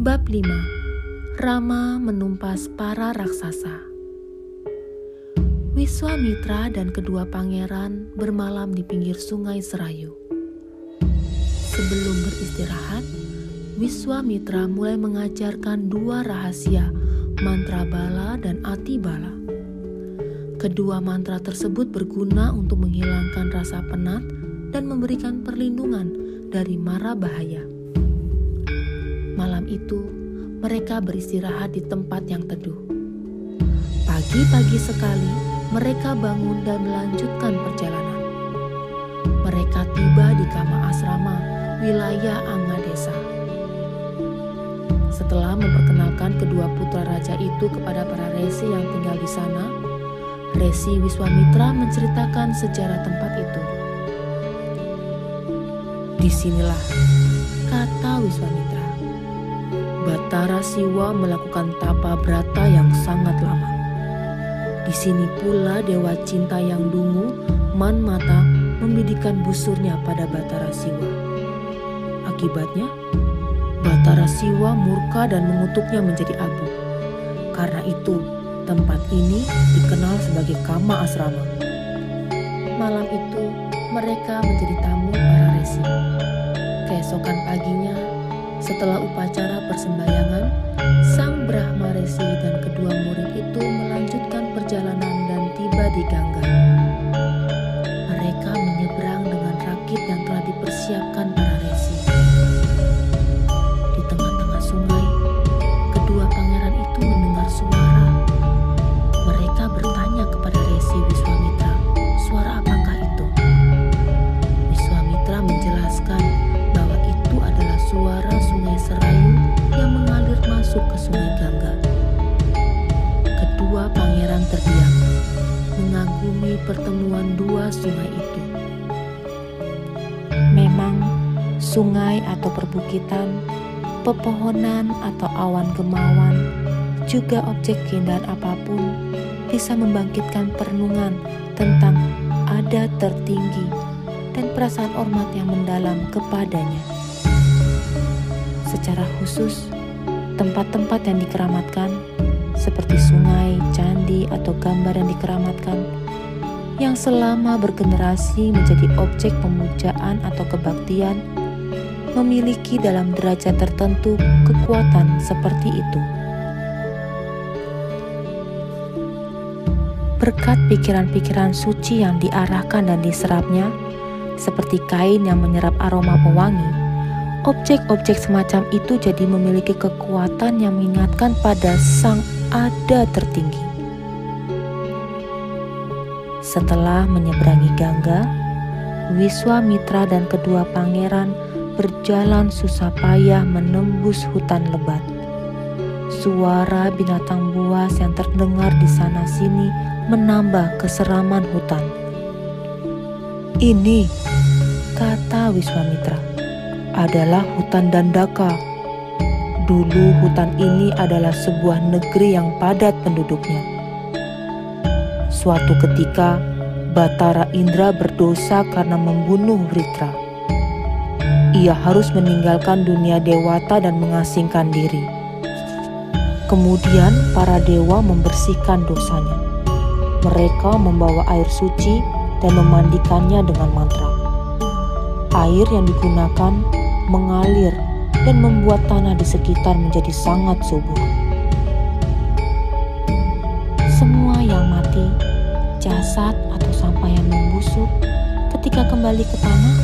Bab 5 Rama menumpas para raksasa Wiswamitra dan kedua pangeran bermalam di pinggir sungai Serayu. Sebelum beristirahat, Wiswamitra mulai mengajarkan dua rahasia mantra bala dan ati bala. Kedua mantra tersebut berguna untuk menghilangkan rasa penat dan memberikan perlindungan dari mara bahaya. Malam itu, mereka beristirahat di tempat yang teduh. Pagi-pagi sekali, mereka bangun dan melanjutkan perjalanan. Mereka tiba di Kama Asrama, wilayah Angadesa. Setelah memperkenalkan kedua putra raja itu kepada para resi yang tinggal di sana, Resi Wiswamitra menceritakan sejarah tempat itu. Di sinilah, kata Wiswamitra Batara Siwa melakukan tapa brata yang sangat lama. Di sini pula Dewa Cinta yang dungu, Man Mata, membidikan busurnya pada Batara Siwa. Akibatnya, Batara Siwa murka dan mengutuknya menjadi abu. Karena itu, tempat ini dikenal sebagai Kama Asrama. Malam itu, mereka menjadi tamu para resi. Keesokan paginya, setelah upacara persembahyangan, sang Brahma Resi dan kedua murid itu melanjutkan perjalanan dan tiba di Gangga. Mereka menyeberang dengan rakit yang telah dipersiapkan para mengagumi pertemuan dua sungai itu. Memang sungai atau perbukitan, pepohonan atau awan gemawan, juga objek keindahan apa pun bisa membangkitkan perenungan tentang ada tertinggi dan perasaan hormat yang mendalam kepadanya. Secara khusus, tempat-tempat yang dikeramatkan seperti sungai, candi, atau gambar yang dikeramatkan yang selama bergenerasi menjadi objek pemujaan atau kebaktian memiliki dalam derajat tertentu kekuatan seperti itu. Berkat pikiran-pikiran suci yang diarahkan dan diserapnya, seperti kain yang menyerap aroma pewangi, objek-objek semacam itu jadi memiliki kekuatan yang mengingatkan pada Sang Ada tertinggi. Setelah menyeberangi Gangga, Wiswamitra dan kedua pangeran berjalan susah payah menembus hutan lebat. Suara binatang buas yang terdengar di sana-sini menambah keseraman hutan. Ini, kata Wiswamitra, adalah hutan Dandaka. Dulu hutan ini adalah sebuah negeri yang padat penduduknya. Suatu ketika, Batara Indra berdosa karena membunuh Writra. Ia harus meninggalkan dunia dewata dan mengasingkan diri. Kemudian para dewa membersihkan dosanya. Mereka membawa air suci dan memandikannya dengan mantra. Air yang digunakan mengalir dan membuat tanah di sekitar menjadi sangat subur. Jasad atau sampah yang membusuk, ketika kembali ke tanah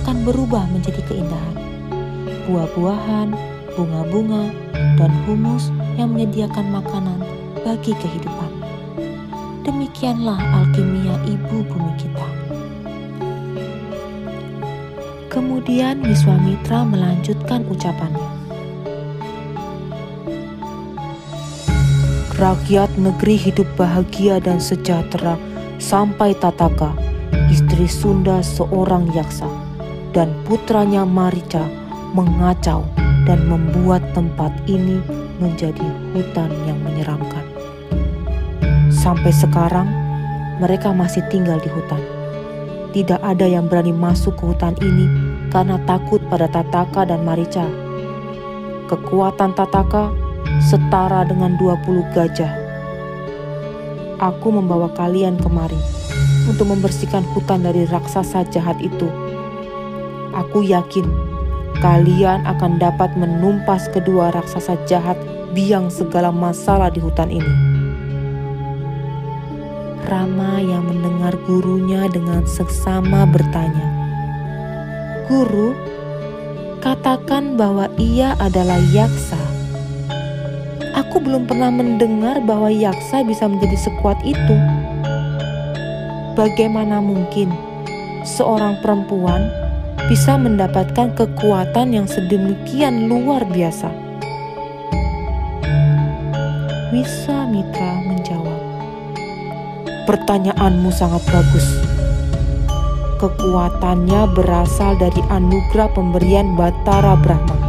akan berubah menjadi keindahan. Buah-buahan, bunga-bunga, dan humus yang menyediakan makanan bagi kehidupan. Demikianlah alkimia ibu bumi kita. Kemudian Wiswamitra melanjutkan ucapannya. Rakyat negeri hidup bahagia dan sejahtera sampai Tataka, istri Sunda seorang yaksa, dan putranya Marica mengacau dan membuat tempat ini menjadi hutan yang menyeramkan. Sampai sekarang, mereka masih tinggal di hutan. Tidak ada yang berani masuk ke hutan ini karena takut pada Tataka dan Marica. Kekuatan Tataka setara dengan 20 gajah. Aku membawa kalian kemari untuk membersihkan hutan dari raksasa jahat itu. Aku yakin kalian akan dapat menumpas kedua raksasa jahat biang segala masalah di hutan ini. Rama yang mendengar gurunya dengan seksama bertanya, "Guru, katakan bahwa ia adalah yaksa. Aku belum pernah mendengar bahwa yaksa bisa menjadi sekuat itu. Bagaimana mungkin seorang perempuan?" bisa mendapatkan kekuatan yang sedemikian luar biasa. Mitra menjawab, "Pertanyaanmu sangat bagus. Kekuatannya berasal dari anugerah pemberian Batara Brahma.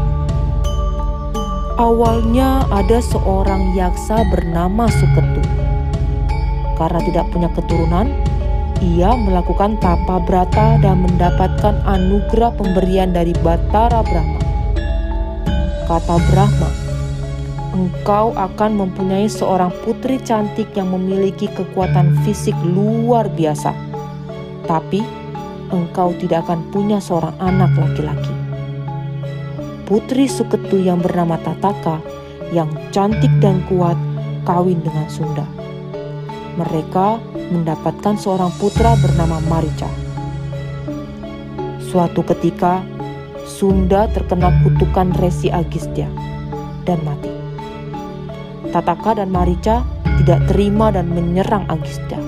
Awalnya ada seorang yaksa bernama Suketu. Karena tidak punya keturunan, ia melakukan tapa brata dan mendapatkan anugerah pemberian dari Batara Brahma. Kata Brahma, engkau akan mempunyai seorang putri cantik yang memiliki kekuatan fisik luar biasa. Tapi engkau tidak akan punya seorang anak laki-laki. Putri Suketu yang bernama Tataka yang cantik dan kuat kawin dengan Sunda. Mereka mendapatkan seorang putra bernama Marica. Suatu ketika, Sunda terkena kutukan Resi Agistya dan mati. Tataka dan Marica tidak terima dan menyerang Agistya.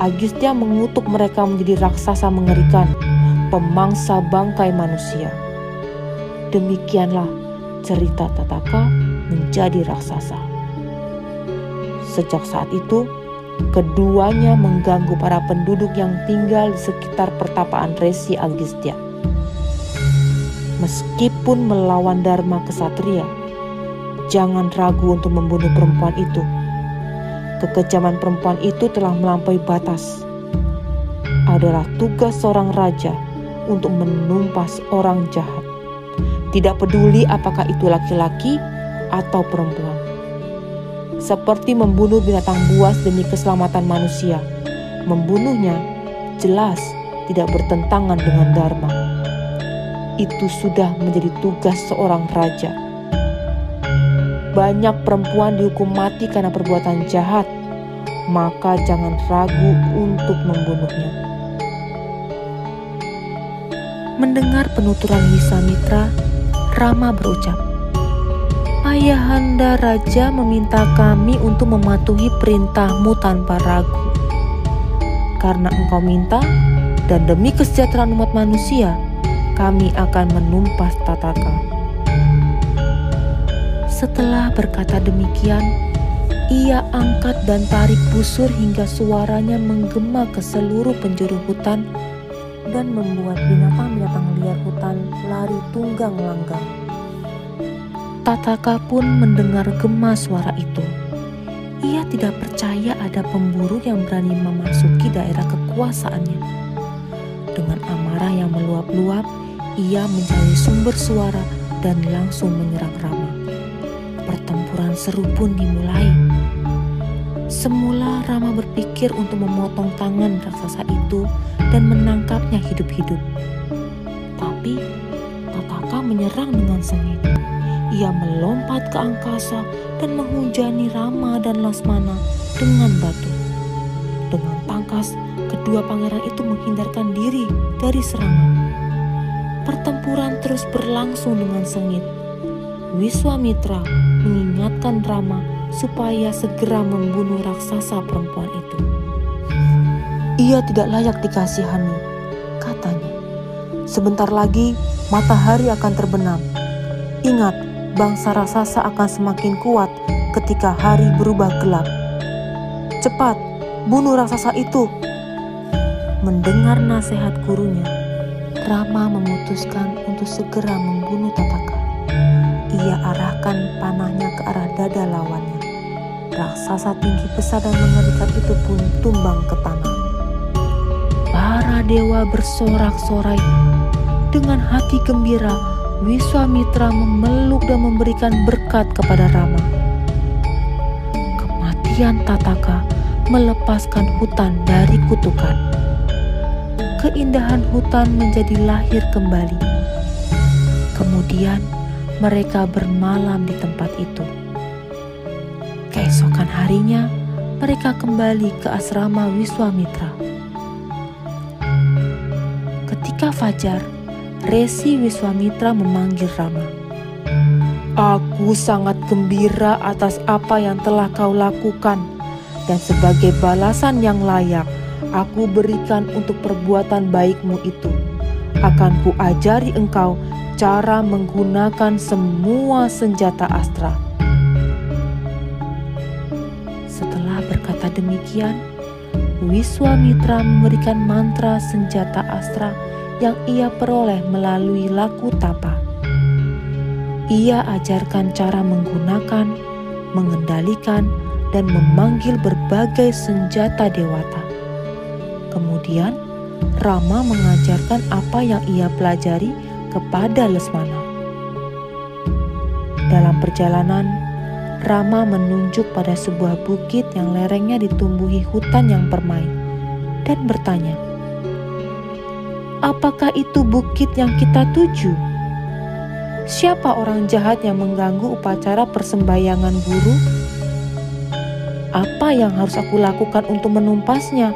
Agistya mengutuk mereka menjadi raksasa mengerikan, pemangsa bangkai manusia. Demikianlah cerita Tataka menjadi raksasa. Sejak saat itu, Keduanya mengganggu para penduduk yang tinggal di sekitar pertapaan Resi Agistya. Meskipun melawan Dharma kesatria, jangan ragu untuk membunuh perempuan itu. Kekejaman perempuan itu telah melampaui batas. Adalah tugas seorang raja untuk menumpas orang jahat. Tidak peduli apakah itu laki-laki atau perempuan seperti membunuh binatang buas demi keselamatan manusia. Membunuhnya jelas tidak bertentangan dengan Dharma. Itu sudah menjadi tugas seorang raja. Banyak perempuan dihukum mati karena perbuatan jahat, maka jangan ragu untuk membunuhnya. Mendengar penuturan Wisamitra, Rama berucap, Ayahanda Raja meminta kami untuk mematuhi perintahmu tanpa ragu. Karena engkau minta, dan demi kesejahteraan umat manusia, kami akan menumpas tataka. Setelah berkata demikian, ia angkat dan tarik busur hingga suaranya menggema ke seluruh penjuru hutan dan membuat binatang-binatang liar hutan lari tunggang langgang. Tataka pun mendengar gema suara itu. Ia tidak percaya ada pemburu yang berani memasuki daerah kekuasaannya. Dengan amarah yang meluap-luap, ia mencari sumber suara dan langsung menyerang Rama. Pertempuran seru pun dimulai. Semula Rama berpikir untuk memotong tangan raksasa itu dan menangkapnya hidup-hidup. Tapi Tataka menyerang dengan sengit ia melompat ke angkasa dan menghujani Rama dan Lasmana dengan batu. Dengan tangkas, kedua pangeran itu menghindarkan diri dari serangan. Pertempuran terus berlangsung dengan sengit. Wiswamitra mengingatkan Rama supaya segera membunuh raksasa perempuan itu. Ia tidak layak dikasihani, katanya. Sebentar lagi matahari akan terbenam. Ingat, bangsa raksasa akan semakin kuat ketika hari berubah gelap. Cepat, bunuh raksasa itu. Mendengar nasihat gurunya, Rama memutuskan untuk segera membunuh Tataka. Ia arahkan panahnya ke arah dada lawannya. Raksasa tinggi besar dan mengerikan itu pun tumbang ke tanah. Para dewa bersorak-sorai dengan hati gembira Wiswamitra memeluk dan memberikan berkat kepada Rama. Kematian Tataka melepaskan hutan dari kutukan. Keindahan hutan menjadi lahir kembali. Kemudian mereka bermalam di tempat itu. Keesokan harinya, mereka kembali ke asrama Wiswamitra. Ketika fajar, Resi Wiswamitra memanggil Rama. Aku sangat gembira atas apa yang telah kau lakukan dan sebagai balasan yang layak aku berikan untuk perbuatan baikmu itu. Akan kuajari engkau cara menggunakan semua senjata astra. Demikian, Wiswamitra memberikan mantra senjata astra yang ia peroleh melalui laku tapa. Ia ajarkan cara menggunakan, mengendalikan, dan memanggil berbagai senjata dewata. Kemudian, Rama mengajarkan apa yang ia pelajari kepada Lesmana. Dalam perjalanan, Rama menunjuk pada sebuah bukit yang lerengnya ditumbuhi hutan yang permai dan bertanya, Apakah itu bukit yang kita tuju? Siapa orang jahat yang mengganggu upacara persembayangan guru? Apa yang harus aku lakukan untuk menumpasnya?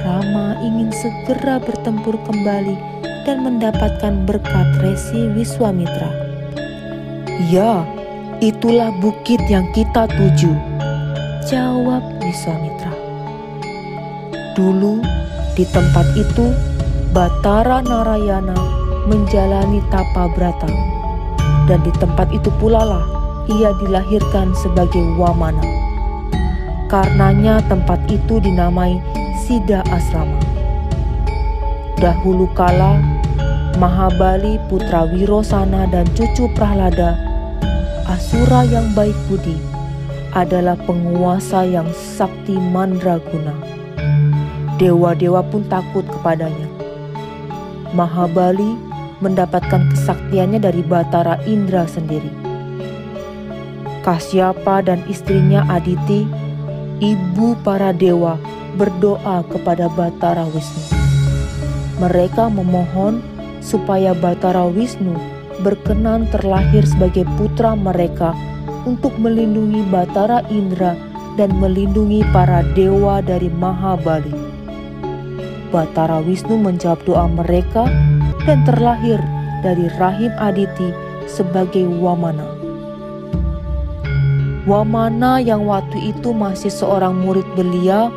Rama ingin segera bertempur kembali dan mendapatkan berkat Resi Wiswamitra. Ya, itulah bukit yang kita tuju. Jawab Wiswamitra. Dulu di tempat itu, Batara Narayana menjalani tapa brata. Dan di tempat itu pula lah ia dilahirkan sebagai Wamana. Karenanya tempat itu dinamai Sida Asrama. Dahulu kala, Mahabali putra Wirosana dan cucu Prahlada, Asura yang baik budi, adalah penguasa yang sakti mandraguna Dewa-dewa pun takut kepadanya. Mahabali mendapatkan kesaktiannya dari Batara Indra sendiri. Kasyapa dan istrinya Aditi, ibu para dewa, berdoa kepada Batara Wisnu. Mereka memohon supaya Batara Wisnu berkenan terlahir sebagai putra mereka untuk melindungi Batara Indra dan melindungi para dewa dari Mahabali. Batara Wisnu menjawab doa mereka dan terlahir dari rahim Aditi sebagai Wamana. Wamana yang waktu itu masih seorang murid belia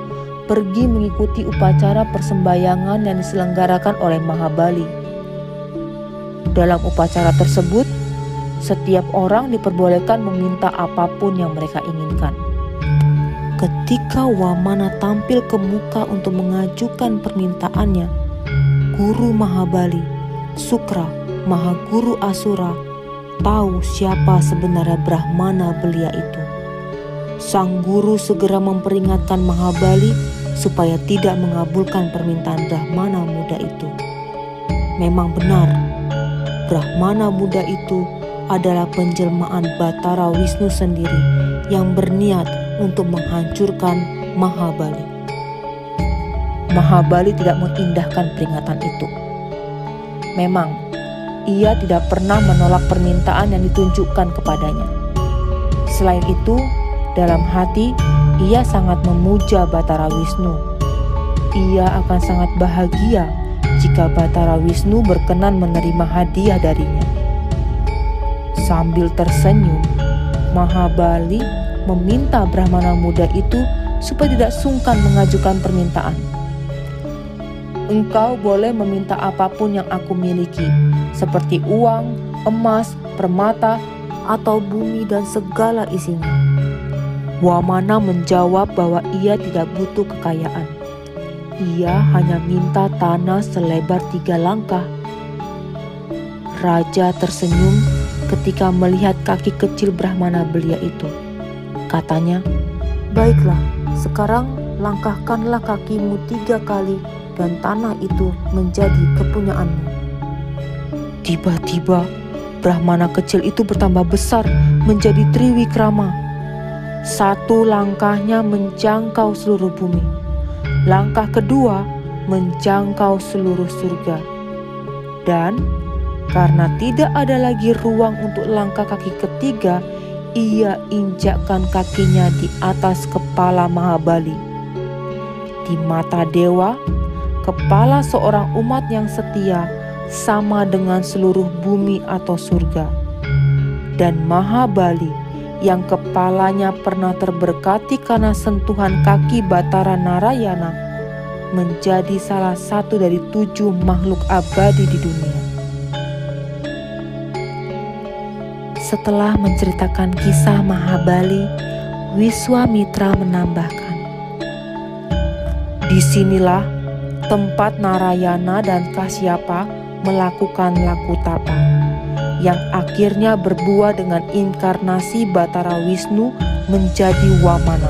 pergi mengikuti upacara persembayangan yang diselenggarakan oleh Mahabali. Dalam upacara tersebut, setiap orang diperbolehkan meminta apa pun yang mereka inginkan. Ketika Wamana tampil ke muka untuk mengajukan permintaannya, Guru Mahabali, Sukra, Mahaguru Asura, tahu siapa sebenarnya Brahmana belia itu. Sang guru segera memperingatkan Mahabali supaya tidak mengabulkan permintaan Brahmana muda itu. Memang benar, Brahmana muda itu adalah penjelmaan Batara Wisnu sendiri yang berniat untuk menghancurkan Mahabali. Mahabali tidak mengindahkan peringatan itu. Memang, ia tidak pernah menolak permintaan yang ditunjukkan kepadanya. Selain itu, dalam hati ia sangat memuja Batara Wisnu. Ia akan sangat bahagia jika Batara Wisnu berkenan menerima hadiah darinya. Sambil tersenyum, Mahabali meminta Brahmana muda itu supaya tidak sungkan mengajukan permintaan. Engkau boleh meminta apa pun yang aku miliki, seperti uang, emas, permata, atau bumi dan segala isinya. Wamana menjawab bahwa ia tidak butuh kekayaan. Ia hanya minta tanah selebar tiga langkah. Raja tersenyum ketika melihat kaki kecil Brahmana belia itu. Katanya, Baiklah, sekarang langkahkanlah kakimu tiga kali dan tanah itu menjadi kepunyaanmu. Tiba-tiba, Brahmana kecil itu bertambah besar menjadi Triwikrama. Satu langkahnya menjangkau seluruh bumi. Langkah kedua menjangkau seluruh surga. Dan karena tidak ada lagi ruang untuk langkah kaki ketiga, ia injakkan kakinya di atas kepala Mahabali. Di mata dewa, kepala seorang umat yang setia sama dengan seluruh bumi atau surga. Dan Mahabali yang kepalanya pernah terberkati karena sentuhan kaki Batara Narayana menjadi salah satu dari tujuh makhluk abadi di dunia. Setelah menceritakan kisah Mahabali, Wiswamitra menambahkan, Di sinilah tempat Narayana dan Kasyapa melakukan laku tapa, yang akhirnya berbuah dengan inkarnasi Batara Wisnu menjadi Wamana.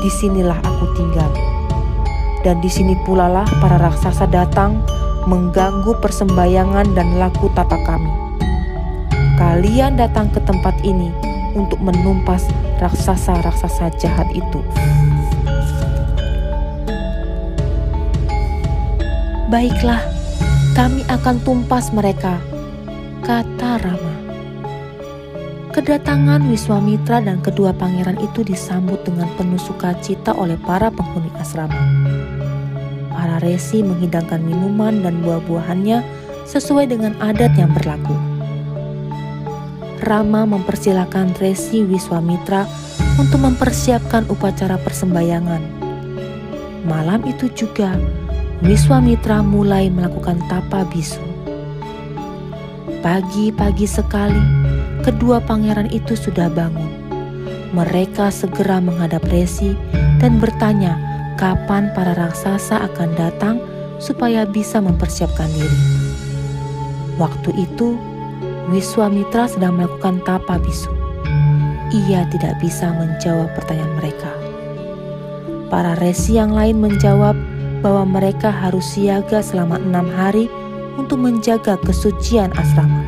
Di sinilah aku tinggal, dan di sini pula para raksasa datang mengganggu persembahyangan dan laku tapa kami kalian datang ke tempat ini untuk menumpas raksasa-raksasa jahat itu. Baiklah, kami akan tumpas mereka, kata Rama. Kedatangan Wiswamitra dan kedua pangeran itu disambut dengan penuh sukacita oleh para penghuni asrama. Para resi menghidangkan minuman dan buah-buahannya sesuai dengan adat yang berlaku. Rama mempersilahkan Resi Wiswamitra untuk mempersiapkan upacara persembahyangan. Malam itu juga, Wiswamitra mulai melakukan tapa bisu. Pagi-pagi sekali, kedua pangeran itu sudah bangun. Mereka segera menghadap Resi dan bertanya kapan para raksasa akan datang supaya bisa mempersiapkan diri. Waktu itu, Wiswamitra sedang melakukan tapa bisu. Ia tidak bisa menjawab pertanyaan mereka. Para resi yang lain menjawab bahwa mereka harus siaga selama enam hari untuk menjaga kesucian asrama.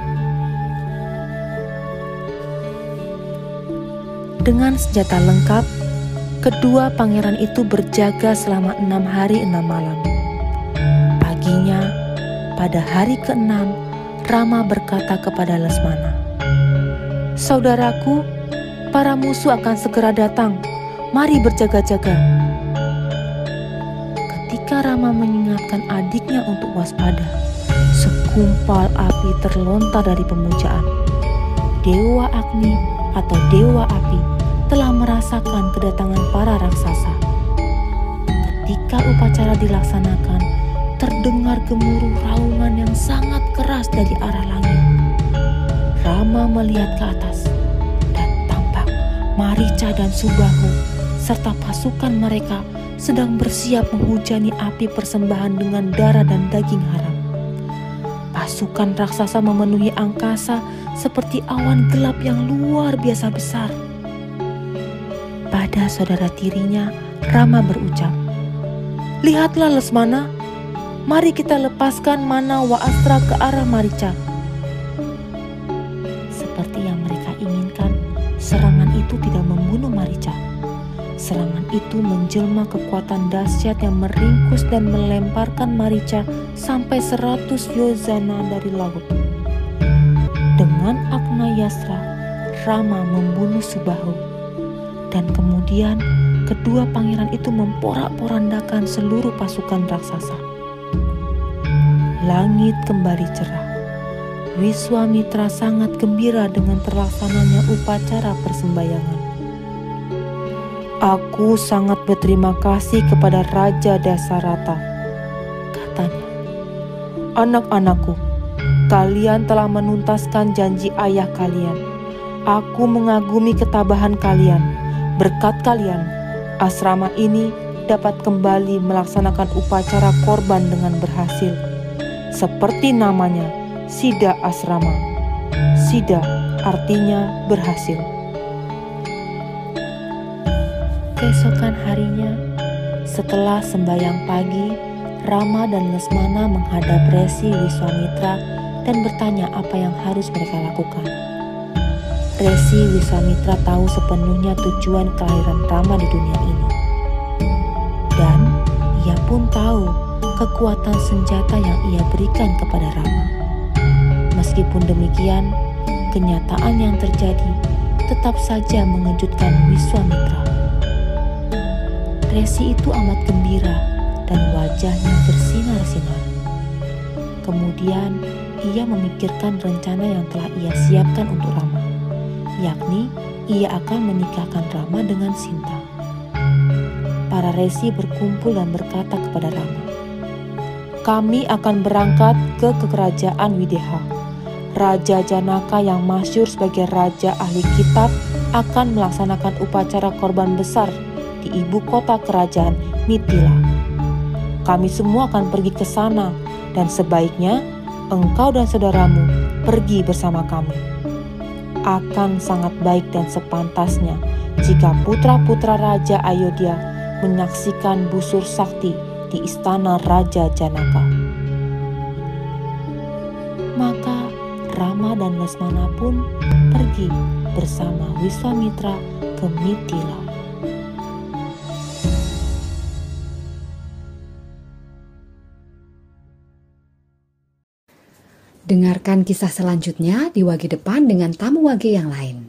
Dengan senjata lengkap, kedua pangeran itu berjaga selama enam hari enam malam. Paginya, pada hari keenam, Rama berkata kepada Lesmana, Saudaraku, para musuh akan segera datang. Mari berjaga-jaga. Ketika Rama mengingatkan adiknya untuk waspada, sekumpal api terlontar dari pemujaan. Dewa Agni atau Dewa Api telah merasakan kedatangan para raksasa. Ketika upacara dilaksanakan, terdengar gemuruh raungan yang sangat keras dari arah langit. Rama melihat ke atas dan tampak Marica dan Subahu serta pasukan mereka sedang bersiap menghujani api persembahan dengan darah dan daging haram. Pasukan raksasa memenuhi angkasa seperti awan gelap yang luar biasa besar. Pada saudara tirinya, Rama berucap, Lihatlah Lesmana, Mari kita lepaskan mana wa astra ke arah Marica. Seperti yang mereka inginkan, serangan itu tidak membunuh Marica. Serangan itu menjelma kekuatan dahsyat yang meringkus dan melemparkan Marica sampai seratus yozana dari laut. Dengan Agna Yasra, Rama membunuh Subahu. Dan kemudian kedua pangeran itu memporak-porandakan seluruh pasukan raksasa langit kembali cerah. Wiswamitra sangat gembira dengan terlaksananya upacara persembahyangan. Aku sangat berterima kasih kepada Raja Dasarata, katanya. Anak-anakku, kalian telah menuntaskan janji ayah kalian. Aku mengagumi ketabahan kalian. Berkat kalian, asrama ini dapat kembali melaksanakan upacara korban dengan berhasil. Seperti namanya, Sida Asrama. Sida artinya berhasil. Keesokan harinya, setelah sembahyang pagi, Rama dan Lesmana menghadap Resi Wiswamitra dan bertanya apa yang harus mereka lakukan. Resi Wiswamitra tahu sepenuhnya tujuan kelahiran Rama di dunia ini. Dan ia pun tahu kekuatan senjata yang ia berikan kepada Rama. Meskipun demikian, kenyataan yang terjadi tetap saja mengejutkan Wiswamitra. Resi itu amat gembira dan wajahnya bersinar-sinar. Kemudian ia memikirkan rencana yang telah ia siapkan untuk Rama, yakni ia akan menikahkan Rama dengan Sinta. Para resi berkumpul dan berkata kepada Rama, "Kami akan berangkat ke kerajaan Wideha. Raja Janaka yang masyur sebagai raja ahli kitab akan melaksanakan upacara korban besar di ibu kota kerajaan Mitila." kami semua akan pergi ke sana, dan sebaiknya engkau dan saudaramu pergi bersama kami. Akan sangat baik dan sepantasnya jika putra-putra Raja Ayodhya menyaksikan busur sakti di istana Raja Janaka. Maka Rama dan Lesmana pun pergi bersama Wiswamitra ke Mitila. Dengarkan kisah selanjutnya di wagi depan dengan tamu wagi yang lain.